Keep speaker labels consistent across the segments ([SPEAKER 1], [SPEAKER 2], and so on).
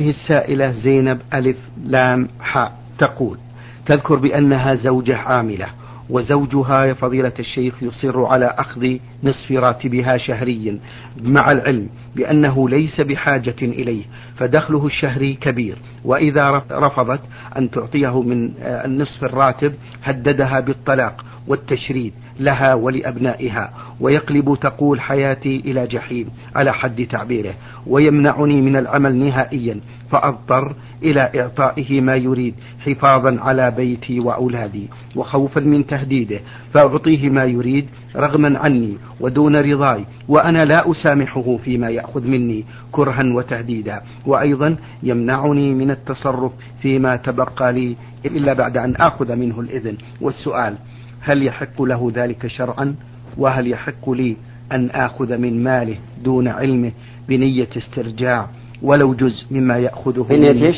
[SPEAKER 1] السائلة زينب ألف لام حاء تقول تذكر بأنها زوجة عاملة وزوجها يا فضيلة الشيخ يصر على أخذ نصف راتبها شهريا مع العلم بأنه ليس بحاجة إليه فدخله الشهري كبير وإذا رفضت أن تعطيه من النصف الراتب هددها بالطلاق والتشريد لها ولأبنائها ويقلب تقول حياتي إلى جحيم على حد تعبيره ويمنعني من العمل نهائيا فأضطر إلى إعطائه ما يريد حفاظا على بيتي وأولادي وخوفا من تهديده فأعطيه ما يريد رغما عني ودون رضاي وأنا لا أسامحه فيما يأخذ مني كرها وتهديدا وأيضا يمنعني من التصرف فيما تبقى لي إلا بعد أن آخذ منه الإذن. والسؤال هل يحق له ذلك شرعا؟ وهل يحق لي أن آخذ من ماله دون علمه بنية استرجاع ولو جزء مما يأخذه
[SPEAKER 2] بنية إيش؟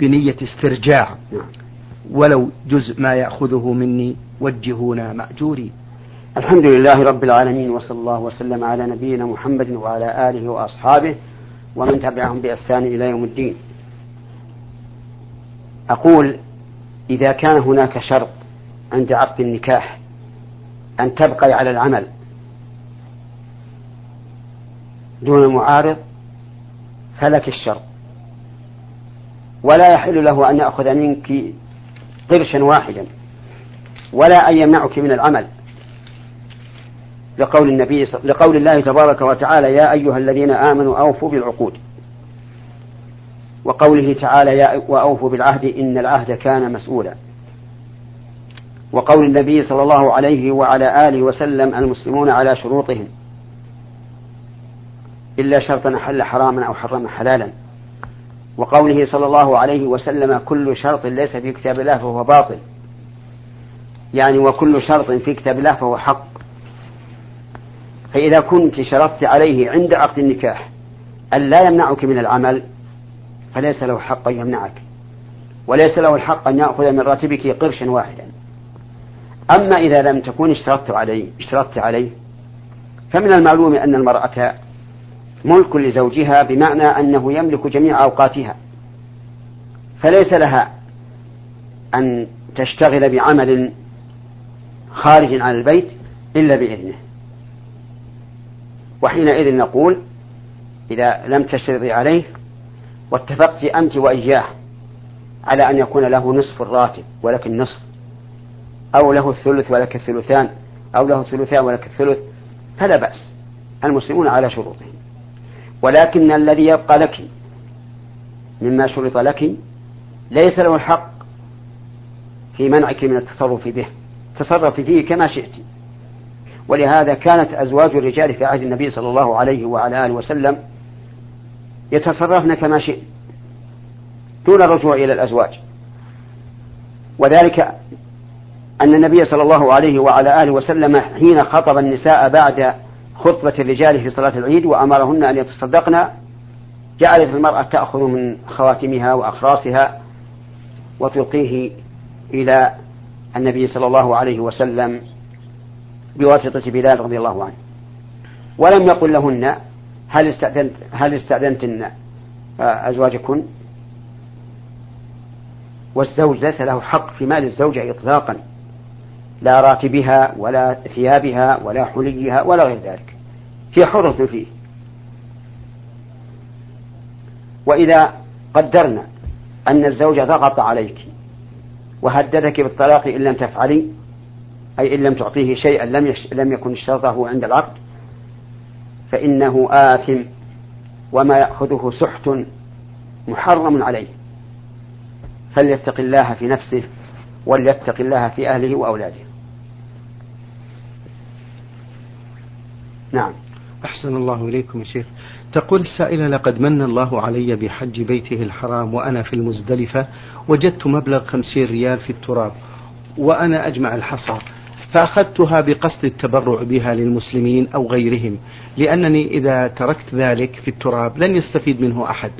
[SPEAKER 1] بنية استرجاع.
[SPEAKER 2] نعم.
[SPEAKER 1] ولو جزء ما يأخذه مني وجهونا مأجورين
[SPEAKER 2] الحمد لله رب العالمين وصلى الله وسلم على نبينا محمد وعلى آله وأصحابه ومن تبعهم بإحسان إلى يوم الدين. أقول إذا كان هناك شرط عند عقد النكاح أن تبقي على العمل. دون معارض فلك الشرط ولا يحل له أن يأخذ منك قرشا واحدا ولا أن يمنعك من العمل. لقول النبي لقول الله تبارك وتعالى يا أيها الذين آمنوا أوفوا بالعقود. وقوله تعالى يا وأوفوا بالعهد إن العهد كان مسؤولا. وقول النبي صلى الله عليه وعلى آله وسلم المسلمون على شروطهم. إلا شرطا أحل حراما أو حرم حلالا. وقوله صلى الله عليه وسلم كل شرط ليس في كتاب الله فهو باطل. يعني وكل شرط في كتاب الله فهو حق. فإذا كنت شرطت عليه عند عقد النكاح أن لا يمنعك من العمل فليس له حق أن يمنعك. وليس له الحق أن يأخذ من راتبك قرشا واحدا. أما إذا لم تكن اشترطت عليه اشترطت عليه فمن المعلوم أن المرأة ملك لزوجها بمعنى أنه يملك جميع أوقاتها فليس لها أن تشتغل بعمل خارج عن البيت إلا بإذنه. وحينئذ نقول إذا لم تشترطي عليه واتفقت أنت وإياه على أن يكون له نصف الراتب ولك النصف أو له الثلث ولك الثلثان أو له الثلثان ولك الثلث فلا بأس. المسلمون على شروطهم. ولكن الذي يبقى لك مما شرط لك ليس له الحق في منعك من التصرف به. تصرف فيه كما شئت. ولهذا كانت أزواج الرجال في عهد النبي صلى الله عليه وعلى آله وسلم يتصرفن كما شئت دون الرجوع إلى الأزواج. وذلك أن النبي صلى الله عليه وعلى آله وسلم حين خطب النساء بعد خطبة الرجال في صلاة العيد وأمرهن أن يتصدقن جعلت المرأة تأخذ من خواتمها وأخراصها وتلقيه إلى النبي صلى الله عليه وسلم بواسطة بلال رضي الله عنه. ولم يقل لهن هل استأذنت هل استأذنتن أزواجكن؟ والزوج ليس له حق في مال الزوجة إطلاقا. لا راتبها ولا ثيابها ولا حليها ولا غير ذلك. هي حرة فيه. وإذا قدرنا أن الزوج ضغط عليك وهددك بالطلاق إن لم تفعلي أي إن لم تعطيه شيئا لم يش... لم يكن اشترطه عند العقد فإنه آثم وما يأخذه سحت محرم عليه. فليتق الله في نفسه وليتق الله في أهله وأولاده. نعم.
[SPEAKER 1] أحسن الله إليكم يا شيخ. تقول السائلة لقد من الله علي بحج بيته الحرام وأنا في المزدلفة وجدت مبلغ خمسين ريال في التراب وأنا أجمع الحصى فأخذتها بقصد التبرع بها للمسلمين أو غيرهم لأنني إذا تركت ذلك في التراب لن يستفيد منه أحد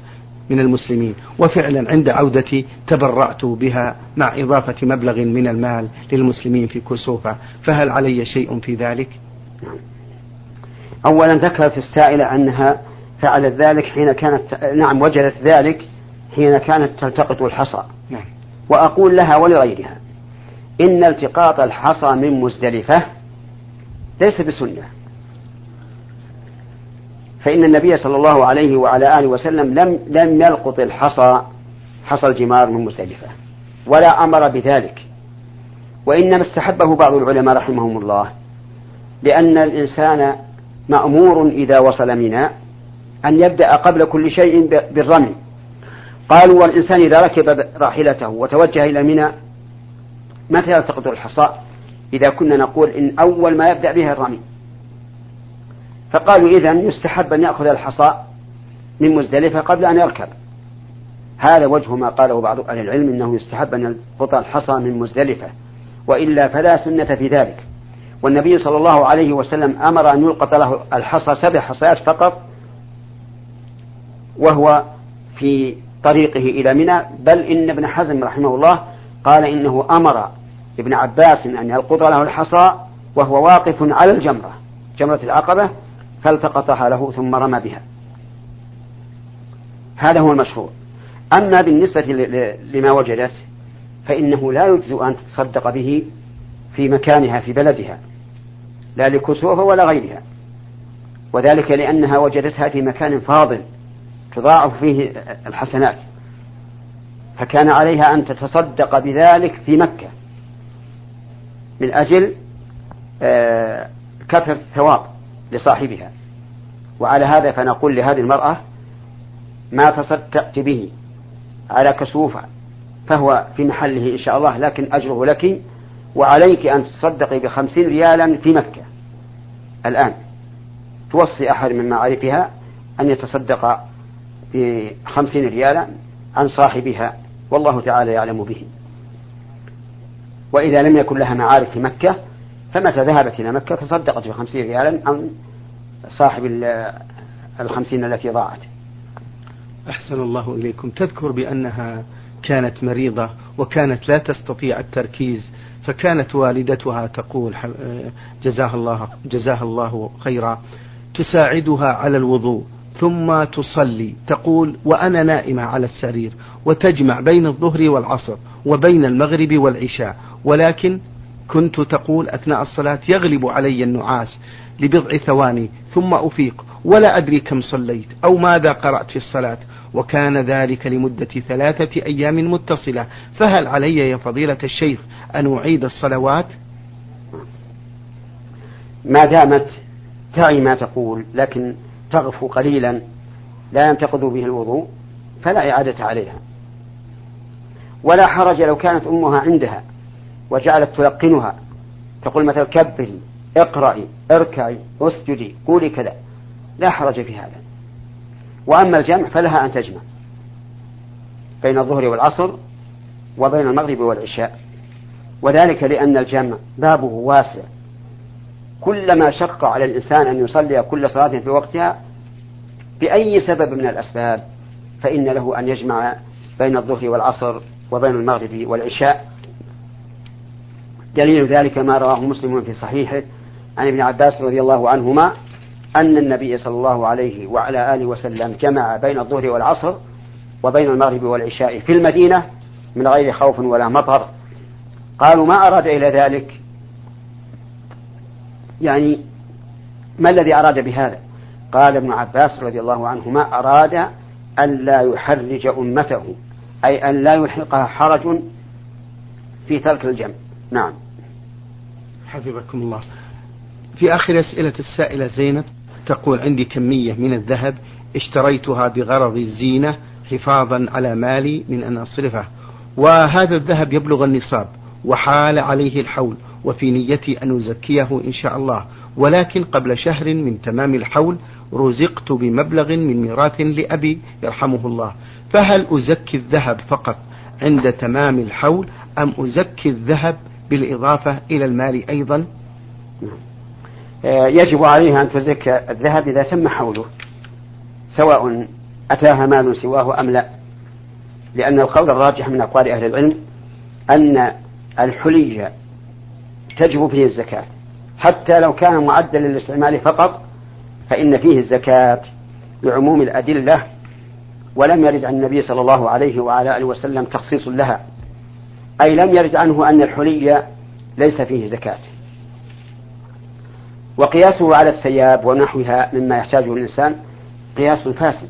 [SPEAKER 1] من المسلمين وفعلا عند عودتي تبرعت بها مع إضافة مبلغ من المال للمسلمين في كسوفة فهل علي شيء في ذلك؟
[SPEAKER 2] أولا ذكرت السائلة أنها فعلت ذلك حين كانت نعم وجدت ذلك حين كانت تلتقط الحصى. نعم. وأقول لها ولغيرها إن التقاط الحصى من مزدلفة ليس بسنة. فإن النبي صلى الله عليه وعلى آله وسلم لم لم يلقط الحصى حصى الجمار من مزدلفة ولا أمر بذلك. وإنما استحبه بعض العلماء رحمهم الله لأن الإنسان مأمور إذا وصل منى أن يبدأ قبل كل شيء بالرمي. قالوا والإنسان إذا ركب راحلته وتوجه إلى منى متى يلتقط الحصى؟ إذا كنا نقول إن أول ما يبدأ به الرمي. فقالوا إذا يستحب أن يأخذ الحصى من مزدلفة قبل أن يركب. هذا وجه ما قاله بعض أهل العلم أنه يستحب أن يلقط الحصى من مزدلفة وإلا فلا سنة في ذلك. والنبي صلى الله عليه وسلم أمر أن يلقط له الحصى سبع حصيات فقط وهو في طريقه إلى منى. بل إن ابن حزم رحمه الله قال إنه أمر ابن عباس أن يلقط له الحصى وهو واقف على الجمرة جمرة العقبة فالتقطها له ثم رمى بها. هذا هو المشهور. أما بالنسبة لما وجدت فإنه لا يجزئ أن تتصدق به في مكانها في بلدها. لا لكسوفة ولا غيرها. وذلك لأنها وجدتها في مكان فاضل تضاعف فيه الحسنات. فكان عليها أن تتصدق بذلك في مكة. من أجل آه، كثرة الثواب لصاحبها. وعلى هذا فنقول لهذه المرأة ما تصدقت به على كسوفة فهو في محله إن شاء الله لكن أجره لك وعليك أن تصدقي بخمسين ريالا في مكة. الآن توصي أحد من معارفها أن يتصدق بخمسين ريالا عن صاحبها والله تعالى يعلم به. وإذا لم يكن لها معارف في مكة فمتى ذهبت إلى مكة؟ تصدقت بخمسين ريالا عن صاحب الخمسين التي ضاعت.
[SPEAKER 1] أحسن الله إليكم. تذكر بأنها كانت مريضة وكانت لا تستطيع التركيز فكانت والدتها تقول جزاها الله جزاها الله خيرا تساعدها على الوضوء ثم تصلي تقول وأنا نائمة على السرير وتجمع بين الظهر والعصر وبين المغرب والعشاء ولكن كنت تقول أثناء الصلاة يغلب علي النعاس لبضع ثواني ثم أفيق ولا أدري كم صليت أو ماذا قرأت في الصلاة وكان ذلك لمدة ثلاثة أيام متصلة فهل علي يا فضيلة الشيخ أن أعيد الصلوات؟
[SPEAKER 2] ما دامت تعي ما تقول لكن تغفو قليلا لا ينتقض به الوضوء فلا إعادة عليها. ولا حرج لو كانت أمها عندها وجعلت تلقنها. تقول مثلا كبري اقرأي اركعي اسجدي قولي كذا. لا حرج في هذا. وأما الجمع فلها أن تجمع بين الظهر والعصر وبين المغرب والعشاء. وذلك لأن الجمع بابه واسع. كلما شق على الإنسان أن يصلي كل صلاة في وقتها بأي سبب من الأسباب فإن له أن يجمع بين الظهر والعصر وبين المغرب والعشاء. دليل ذلك ما رواه مسلم في صحيحه عن ابن عباس رضي الله عنهما أن النبي صلى الله عليه وعلى آله وسلم جمع بين الظهر والعصر وبين المغرب والعشاء في المدينة من غير خوف ولا مطر. قالوا ما أراد إلى ذلك؟ يعني ما الذي أراد بهذا؟ قال ابن عباس رضي الله عنهما أراد أن لا يحرج أمته أي أن لا يلحقها حرج في ترك الجمع. نعم.
[SPEAKER 1] حفظكم الله في آخر أسئلة السائلة زينب تقول عندي كمية من الذهب اشتريتها بغرض الزينة حفاظا على مالي من أن أصرفه. وهذا الذهب يبلغ النصاب وحال عليه الحول وفي نيتي أن أزكيه إن شاء الله. ولكن قبل شهر من تمام الحول رزقت بمبلغ من ميراث لأبي يرحمه الله. فهل أزكي الذهب فقط عند تمام الحول أم أزكي الذهب بالإضافة إلى المال أيضا؟
[SPEAKER 2] آه، يجب عليها أن تزكى الذهب إذا تم حوله سواء أتاها مال سواه أم لا. لأن القول الراجح من أقوال أهل العلم أن الحلي تجب فيه الزكاة. حتى لو كان معدا للاستعمال فقط فإن فيه الزكاة بعموم الأدلة ولم يرد عن النبي صلى الله عليه وعلى آله وسلم تخصيص لها. أي لم يرد عنه أن الحلي ليس فيه زكاة. وقياسه على الثياب ونحوها مما يحتاجه الإنسان قياس فاسد.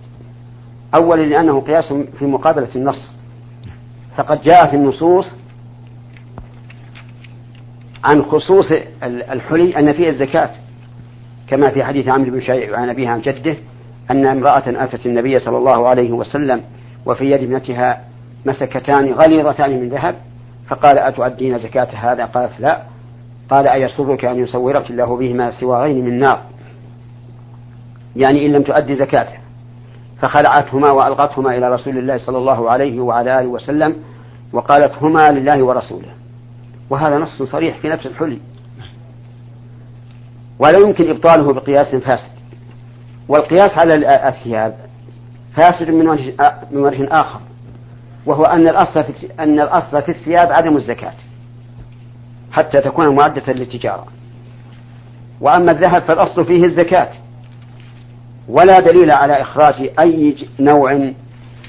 [SPEAKER 2] أولا لأنه قياس في مقابلة النص. فقد جاء في النصوص عن خصوص الحلي أن فيه الزكاة. كما في حديث عمرو بن شيع عن أبيه عن جده أن امرأة أتت النبي صلى الله عليه وسلم وفي يد ابنتها مسكتان غليظتان من ذهب فقال أتؤدين زكاة هذا؟ قالت لا. قال أيسرك أن يصورك الله بهما سوارين من نار. يعني إن لم تؤدي زكاته. فخلعتهما وألقتهما إلى رسول الله صلى الله عليه وعلى آله وسلم وقالت هما لله ورسوله. وهذا نص صريح في نفس الحلي. ولا يمكن إبطاله بقياس فاسد. والقياس على الثياب فاسد من وجه من وجه آخر. وهو أن الأصل في أن الأصل في الثياب عدم الزكاة حتى تكون معدة للتجارة. وأما الذهب فالأصل فيه الزكاة. ولا دليل على إخراج أي نوع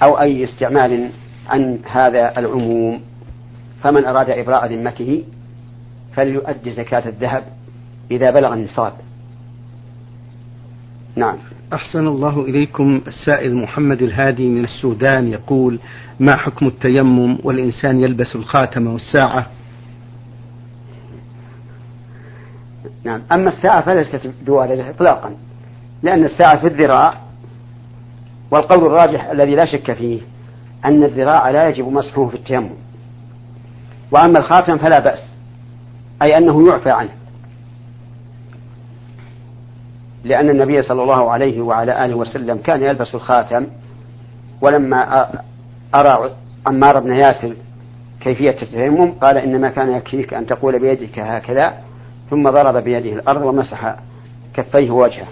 [SPEAKER 2] أو أي استعمال عن هذا العموم. فمن أراد إبراء ذمته فليؤدي زكاة الذهب إذا بلغ النصاب. نعم.
[SPEAKER 1] أحسن الله إليكم. السائل محمد الهادي من السودان يقول ما حكم التيمم والإنسان يلبس الخاتم والساعة؟
[SPEAKER 2] نعم أما الساعة فليست بواردة إطلاقا لأن الساعة في الذراع والقول الراجح الذي لا شك فيه أن الذراع لا يجب مسحه في التيمم. وأما الخاتم فلا بأس أي أنه يعفى عنه. لأن النبي صلى الله عليه وعلى آله وسلم كان يلبس الخاتم ولما أرى عمار بن ياسر كيفية التيمم قال إنما كان يكفيك أن تقول بيدك هكذا ثم ضرب بيده الأرض ومسح كفيه ووجهه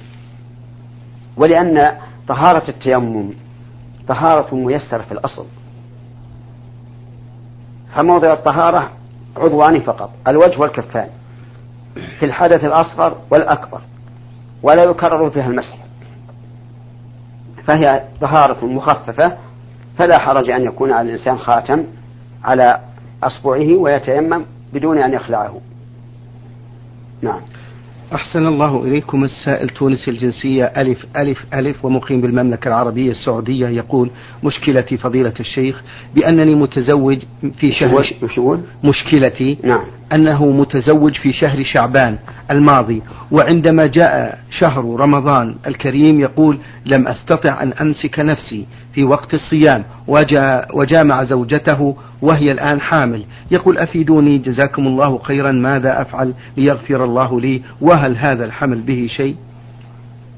[SPEAKER 2] ولأن طهارة التيمم طهارة ميسرة في الأصل. فموضع الطهارة عضوان فقط الوجه والكفان. في الحدث الأصغر والأكبر. ولا يكرر فيها المسح. فهي طهارة مخففة فلا حرج أن يكون على الإنسان خاتم على أصبعه ويتيمم بدون أن يخلعه. نعم.
[SPEAKER 1] أحسن الله إليكم السائل تونسي الجنسية ألف ألف ألف ومقيم بالمملكة العربية السعودية يقول مشكلتي فضيلة الشيخ بأنني متزوج في شهر مشكلتي نعم. أنه متزوج في شهر شعبان الماضي وعندما جاء شهر رمضان الكريم يقول لم أستطع أن أمسك نفسي في وقت الصيام وجامع زوجته وهي الآن حامل. يقول أفيدوني جزاكم الله خيرا ماذا أفعل ليغفر الله لي؟ وهل هذا الحمل به شيء؟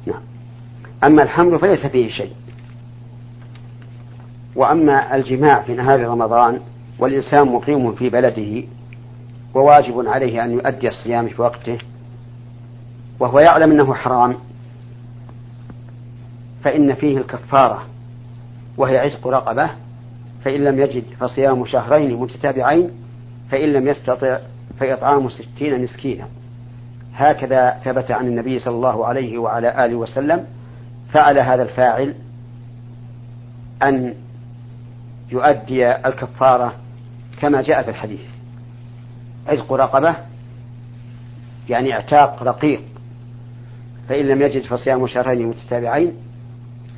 [SPEAKER 2] نعم. أما الحمل فليس فيه شيء. وأما الجماع في نهار رمضان والإنسان مقيم في بلده وواجب عليه أن يؤدي الصيام في وقته وهو يعلم أنه حرام فإن فيه الكفارة وهي عتق رقبة فإن لم يجد فصيام شهرين متتابعين فإن لم يستطع فإطعام ستين مسكينا. هكذا ثبت عن النبي صلى الله عليه وعلى آله وسلم فعل هذا الفاعل أن يؤدي الكفارة كما جاء في الحديث. عتق رقبة يعني اعتاق رقيق. فإن لم يجد فصيام شهرين متتابعين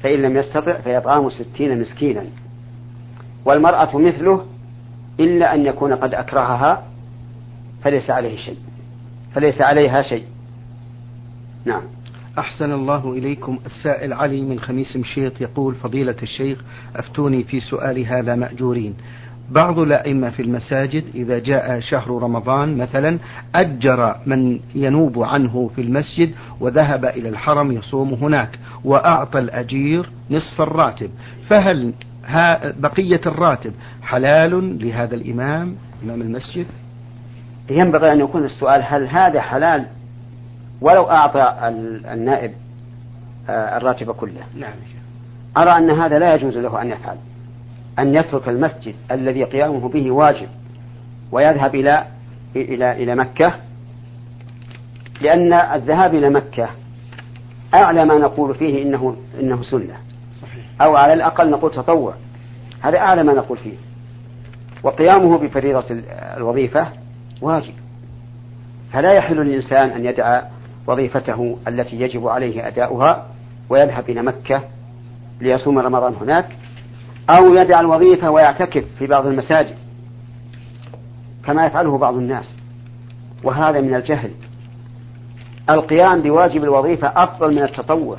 [SPEAKER 2] فإن لم يستطع فيطعام ستين مسكينا. والمرأة مثله إلا أن يكون قد أكرهها فليس عليه شيء فليس عليها شيء. نعم.
[SPEAKER 1] أحسن الله إليكم. السائل علي من خميس مشيط يقول فضيلة الشيخ أفتوني في سؤال هذا مأجورين. بعض الأئمة في المساجد إذا جاء شهر رمضان مثلا أجر من ينوب عنه في المسجد وذهب إلى الحرم يصوم هناك وأعطى الأجير نصف الراتب. فهل بقية الراتب حلال لهذا الإمام إمام المسجد؟
[SPEAKER 2] ينبغي أن يكون السؤال هل هذا حلال ولو أعطى النائب آه، الراتب كله؟
[SPEAKER 1] نعم
[SPEAKER 2] أرى أن هذا لا يجوز له أن يفعل. أن يترك المسجد الذي قيامه به واجب ويذهب إلى إلى إلى مكة لأن الذهاب إلى مكة أعلى ما نقول فيه إنه إنه سنة. صحيح. أو على الأقل نقول تطوع. هذا أعلى ما نقول فيه. وقيامه بفريضة الوظيفة واجب. فلا يحل للإنسان أن يدع وظيفته التي يجب عليه أداؤها ويذهب إلى مكة ليصوم رمضان هناك أو يدع الوظيفة ويعتكف في بعض المساجد كما يفعله بعض الناس. وهذا من الجهل. القيام بواجب الوظيفة أفضل من التطوع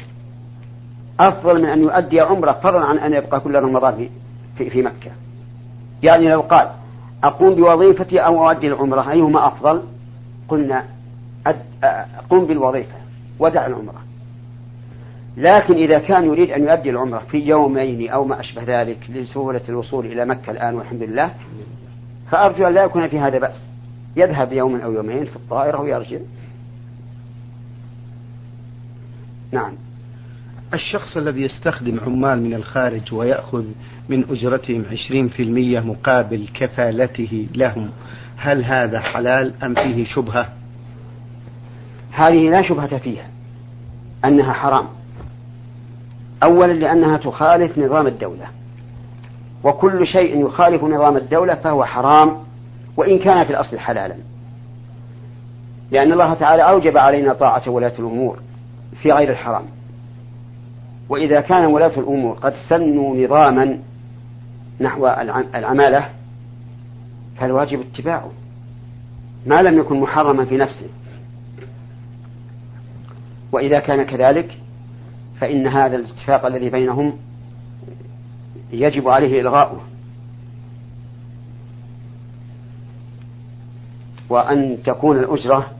[SPEAKER 2] أفضل من أن يؤدي عمرة فضلا عن أن يبقى كل رمضان في, في مكة. يعني لو قال أقوم بوظيفتي أو أؤدي العمرة أيهما أفضل؟ قلنا قم بالوظيفة ودع العمرة. لكن إذا كان يريد أن يؤدي العمرة في يومين أو ما أشبه ذلك لسهولة الوصول إلى مكة الآن والحمد لله فأرجو أن لا يكون في هذا بأس. يذهب يوما أو يومين في الطائرة ويرجع. نعم.
[SPEAKER 1] الشخص الذي يستخدم عمال من الخارج ويأخذ من أجرتهم عشرين في المية مقابل كفالته لهم هل هذا حلال أم فيه شبهة؟
[SPEAKER 2] هذه لا شبهة فيها أنها حرام. أولا لأنها تخالف نظام الدولة. وكل شيء يخالف نظام الدولة فهو حرام وإن كان في الأصل حلالا. لأن الله تعالى أوجب علينا طاعة ولاة الأمور في غير الحرام. وإذا كان ولاة الأمور قد سنوا نظاما نحو العمالة فالواجب اتباعه. ما لم يكن محرما في نفسه. وإذا كان كذلك فإن هذا الاتفاق الذي بينهم يجب عليه إلغاؤه. وأن تكون الأجرة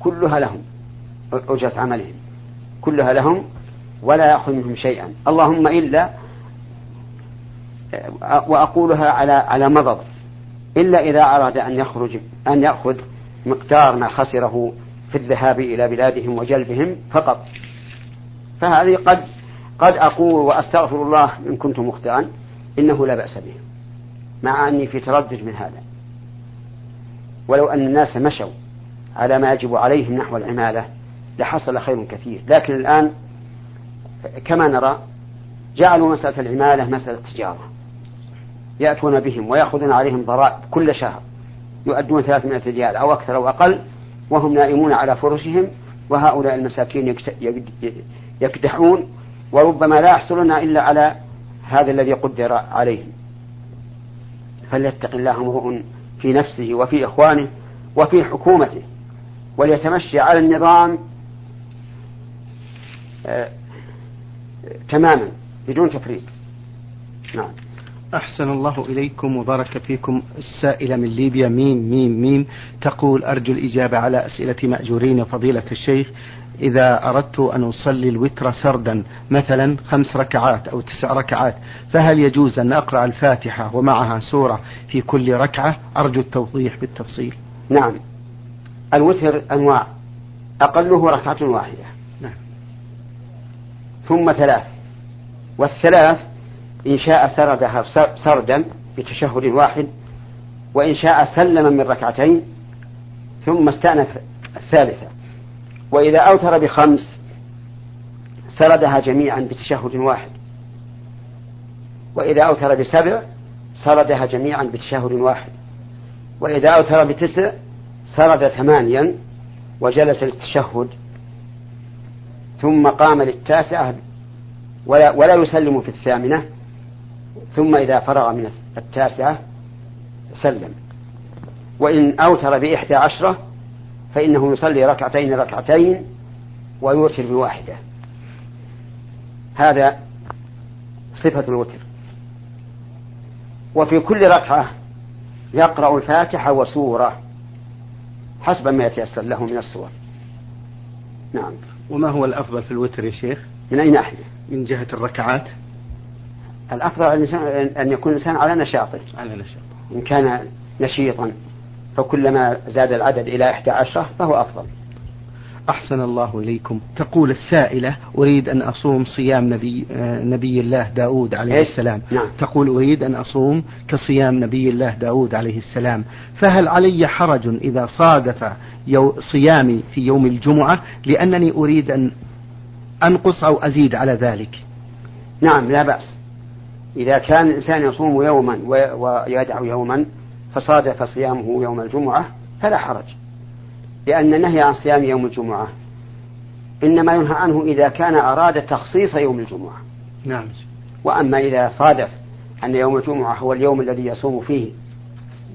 [SPEAKER 2] كلها لهم أجرة عملهم كلها لهم ولا يأخذ منهم شيئا. اللهم إلا وأقولها على على مضض. إلا إذا أراد أن يخرج أن يأخذ مقدار ما خسره في الذهاب إلى بلادهم وجلبهم فقط. فهذه قد قد أقول وأستغفر الله إن كنت مخطئا إنه لا بأس به مع أني في تردد من هذا. ولو أن الناس مشوا على ما يجب عليهم نحو العمالة لحصل خير كثير. لكن الآن كما نرى جعلوا مسألة العمالة مسألة تجارة. يأتون بهم ويأخذون عليهم ضرائب كل شهر. يؤدون 300 ريال أو أكثر أو أقل وهم نائمون على فرشهم وهؤلاء المساكين يكدحون وربما لا يحصلون إلا على هذا الذي قدر عليهم. فليتق الله امرؤ في نفسه وفي إخوانه وفي حكومته وليتمشي على النظام آه تماما بدون تفريط. نعم.
[SPEAKER 1] أحسن الله إليكم وبارك فيكم السائلة من ليبيا. ميم ميم ميم. تقول أرجو الإجابة على أسئلة مأجورين فضيلة الشيخ. إذا أردت أن أصلي الوتر سردا مثلا خمس ركعات أو تسع ركعات فهل يجوز أن أقرأ الفاتحة ومعها سورة في كل ركعة؟ أرجو التوضيح بالتفصيل.
[SPEAKER 2] نعم. الوتر أنواع. أقله ركعة واحدة. نعم. ثم ثلاث. والثلاث إن شاء سردها سردا بتشهد واحد وإن شاء سلم من ركعتين ثم استأنف الثالثة. وإذا أوتر بخمس سردها جميعا بتشهد واحد. وإذا أوتر بسبع سردها جميعا بتشهد واحد. وإذا أوتر بتسع سرد ثمانيا وجلس للتشهد. ثم قام للتاسعة ولا, ولا يسلم في الثامنة. ثم إذا فرغ من التاسعة سلم. وإن أوتر بإحدى عشرة فإنه يصلي ركعتين ركعتين ويوتر بواحدة. هذا صفة الوتر. وفي كل ركعة يقرأ الفاتحة وسورة حسب ما يتيسر له من السور
[SPEAKER 1] نعم. وما هو الأفضل في الوتر يا شيخ؟
[SPEAKER 2] من أي ناحية
[SPEAKER 1] من جهة الركعات.
[SPEAKER 2] الأفضل أن يكون الإنسان على نشاطه.
[SPEAKER 1] على نشاطه.
[SPEAKER 2] إن كان نشيطا فكلما زاد العدد إلى إحدى عشرة فهو أفضل.
[SPEAKER 1] أحسن الله إليكم. تقول السائلة أريد أن أصوم صيام نبي, نبي الله داود عليه؟ السلام.
[SPEAKER 2] نعم.
[SPEAKER 1] تقول أريد أن أصوم كصيام نبي الله داود عليه السلام. فهل علي حرج إذا صادف يو صيامي في يوم الجمعة لأنني أريد أن أنقص أو أزيد على ذلك؟
[SPEAKER 2] نعم لا بأس. إذا كان الإنسان يصوم يوما ويدع يوما فصادف صيامه يوم الجمعة فلا حرج لأن النهي عن صيام يوم الجمعة إنما ينهى عنه إذا كان أراد تخصيص يوم الجمعة.
[SPEAKER 1] نعم.
[SPEAKER 2] وأما إذا صادف أن يوم الجمعة هو اليوم الذي يصوم فيه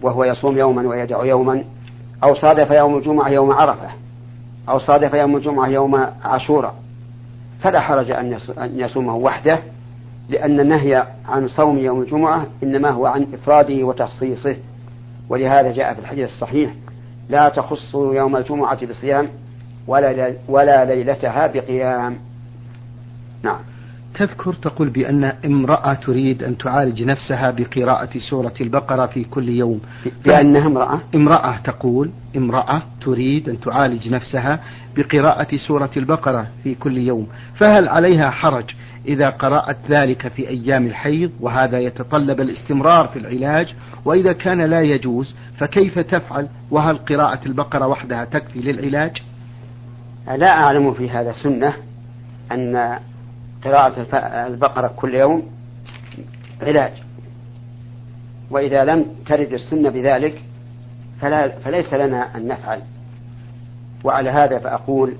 [SPEAKER 2] وهو يصوم يوما ويدع يوما أو صادف يوم الجمعة يوم عرفة أو صادف يوم الجمعة يوم عاشوراء فلا حرج أن يصومه وحده لأن النهي عن صوم يوم الجمعة إنما هو عن إفراده وتخصيصه ولهذا جاء في الحديث الصحيح لا تخصوا يوم الجمعة بصيام ولا ولا ليلتها بقيام. نعم.
[SPEAKER 1] تذكر تقول بأن امرأة تريد أن تعالج نفسها بقراءة سورة البقرة في كل يوم.
[SPEAKER 2] بأنها امرأة؟
[SPEAKER 1] امرأة تقول امرأة تريد أن تعالج نفسها بقراءة سورة البقرة في كل يوم. فهل عليها حرج إذا قرأت ذلك في أيام الحيض وهذا يتطلب الاستمرار في العلاج؟ وإذا كان لا يجوز فكيف تفعل؟ وهل قراءة البقرة وحدها تكفي للعلاج؟
[SPEAKER 2] لا أعلم في هذا سنة أن قراءة البقرة كل يوم علاج. وإذا لم ترد السنة بذلك فلا فليس لنا أن نفعل. وعلى هذا فأقول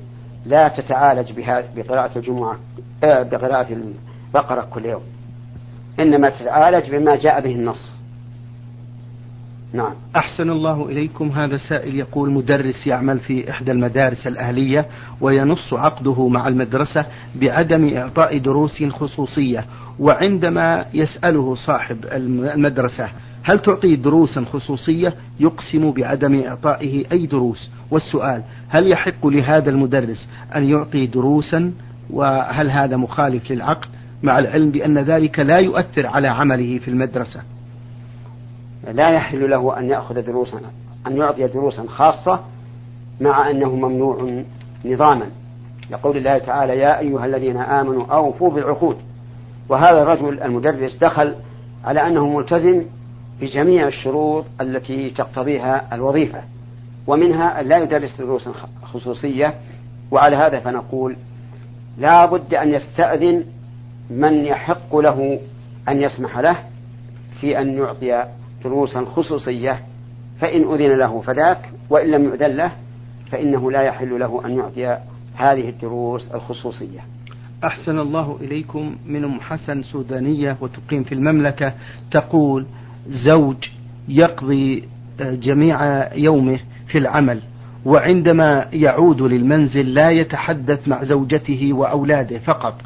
[SPEAKER 2] لا تتعالج بقراءة الجمعة آه، بقراءة البقرة كل يوم. إنما تتعالج بما جاء به النص.
[SPEAKER 1] نعم. أحسن الله إليكم. هذا سائل يقول مدرس يعمل في إحدى المدارس الأهلية وينص عقده مع المدرسة بعدم إعطاء دروس خصوصية وعندما يسأله صاحب المدرسة هل تعطي دروسا خصوصية؟ يقسم بعدم إعطائه أي دروس. والسؤال هل يحق لهذا المدرس أن يعطي دروسا؟ وهل هذا مخالف للعقد مع العلم بأن ذلك لا يؤثر على عمله في المدرسة؟
[SPEAKER 2] لا يحل له أن يأخذ دروسا أن يعطي دروسا خاصة مع أنه ممنوع نظاما. لقول الله تعالى يا أيها الذين آمنوا أوفوا بالعقود. وهذا الرجل المدرس دخل على أنه ملتزم بجميع الشروط التي تقتضيها الوظيفة ومنها أن لا يدرس دروسا خصوصية. وعلى هذا فنقول لا بد أن يستأذن من يحق له أن يسمح له في أن يعطي دروسا خصوصية فإن أذن له فذاك وإن لم يؤذن له فإنه لا يحل له أن يعطي هذه الدروس الخصوصية.
[SPEAKER 1] أحسن الله إليكم من أم حسن سودانية وتقيم في المملكة تقول زوج يقضي آه، جميع يومه في العمل وعندما يعود للمنزل لا يتحدث مع زوجته وأولاده فقط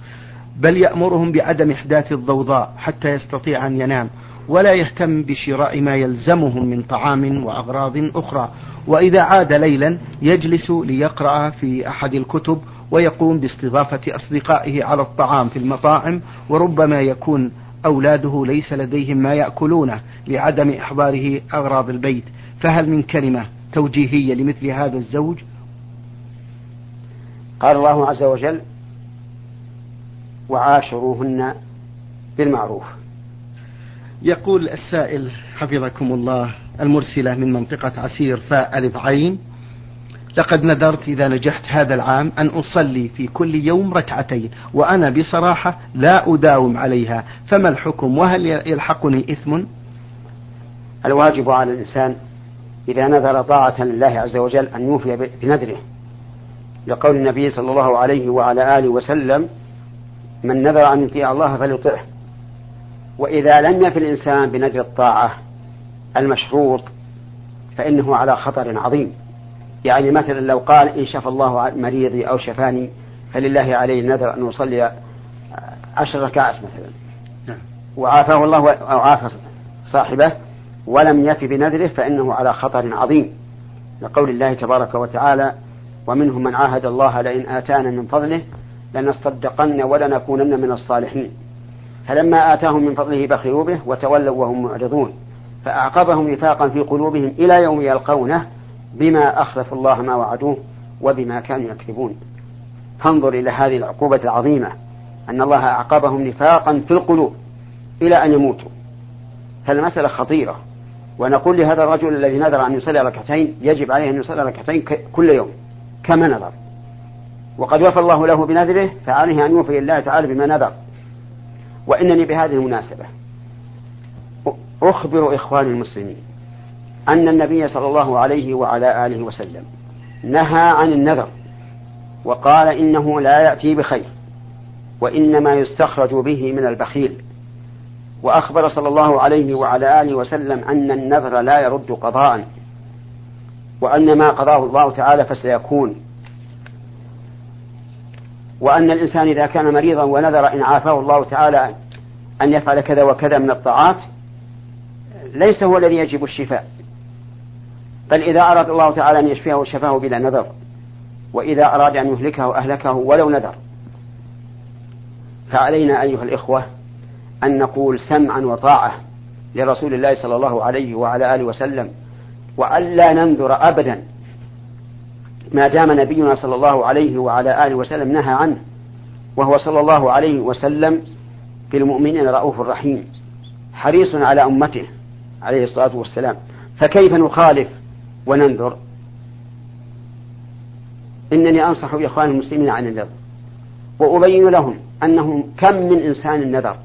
[SPEAKER 1] بل يأمرهم بعدم إحداث الضوضاء حتى يستطيع أن ينام ولا يهتم بشراء ما يلزمهم من طعام وأغراض أخرى. وإذا عاد ليلا يجلس ليقرأ في أحد الكتب ويقوم باستضافة أصدقائه على الطعام في المطاعم وربما يكون أولاده ليس لديهم ما يأكلونه لعدم إحضاره أغراض البيت. فهل من كلمة توجيهية لمثل هذا الزوج؟
[SPEAKER 2] قال الله عز وجل وعاشروهن بالمعروف.
[SPEAKER 1] يقول السائل حفظكم الله المرسلة من منطقة عسير فاء ألف عين. لقد نذرت إذا نجحت هذا العام أن أصلي في كل يوم ركعتين وأنا بصراحة لا أداوم عليها. فما الحكم؟ وهل يلحقني إثم؟
[SPEAKER 2] الواجب على الإنسان إذا نذر طاعة لله عز وجل أن يوفي بنذره. لقول النبي صلى الله عليه وعلى آله وسلم من نذر أن يطيع الله فليطعه. وإذا لم يفي الإنسان بنذر الطاعة المشروط فإنه على خطر عظيم. يعني مثلا لو قال إن شفى الله مريضي أو شفاني فلله عليه النذر أن يصلي عشر ركعات مثلا. نعم. وعافاه الله أو عافى صاحبه ولم يف بنذره فإنه على خطر عظيم. لقول الله تبارك وتعالى ومنهم من عاهد الله لئن آتانا من فضله لنصدقن ولنكونن من الصالحين. فلما آتاهم من فضله بخلوا به وتولوا وهم معرضون فأعقبهم نفاقا في قلوبهم إلى يوم يلقونه بما أخلفوا الله ما وعدوه وبما كانوا يكذبون. فانظر إلى هذه العقوبة العظيمة أن الله أعقبهم نفاقا في القلوب إلى أن يموتوا. فالمسألة خطيرة ونقول لهذا الرجل الذي نذر أن يصلي ركعتين يجب عليه أن يصلي ركعتين كل يوم كما نذر. وقد وفى الله له بنذره فعليه أن يوفي الله تعالى بما نذر. وإنني بهذه المناسبة أخبر إخواني المسلمين أن النبي صلى الله عليه وعلى آله وسلم نهى عن النذر وقال إنه لا يأتي بخير وإنما يستخرج به من البخيل وأخبر صلى الله عليه وعلى آله وسلم أن النذر لا يرد قضاء وأن ما قضاه الله تعالى فسيكون وأن الإنسان إذا كان مريضا ونذر إن عافاه الله تعالى أن يفعل كذا وكذا من الطاعات ليس هو الذي يجب الشفاء. بل إذا أراد الله تعالى أن يشفيه شفاه بلا نذر. وإذا أراد أن يهلكه أهلكه ولو نذر. فعلينا أيها الإخوة أن نقول سمعا وطاعة لرسول الله صلى الله عليه وعلى آله وسلم وألا ننذر أبدا ما دام نبينا صلى الله عليه وعلى آله وسلم نهى عنه وهو صلى الله عليه وسلم بالمؤمنين رؤوف رحيم حريص على أمته عليه الصلاة والسلام. فكيف نخالف وننذر؟ إنني أنصح بإخوان المسلمين عن النذر وأبين لهم أنه كم من إنسان نذر.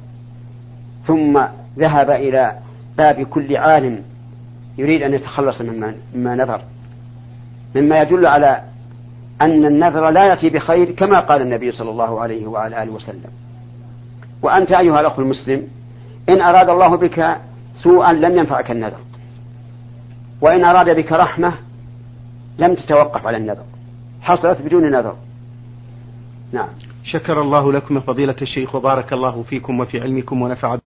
[SPEAKER 2] ثم ذهب إلى باب كل عالم يريد أن يتخلص مما نذر. مما يدل على أن النذر لا يأتي بخير كما قال النبي صلى الله عليه وعلى آله وسلم. وأنت أيها الأخ المسلم إن أراد الله بك سوءا لم ينفعك النذر. وإن أراد بك رحمة لم تتوقف على النذر. حصلت بدون نذر.
[SPEAKER 1] نعم. شكر الله لكم فضيلة الشيخ وبارك الله فيكم وفي علمكم ونفع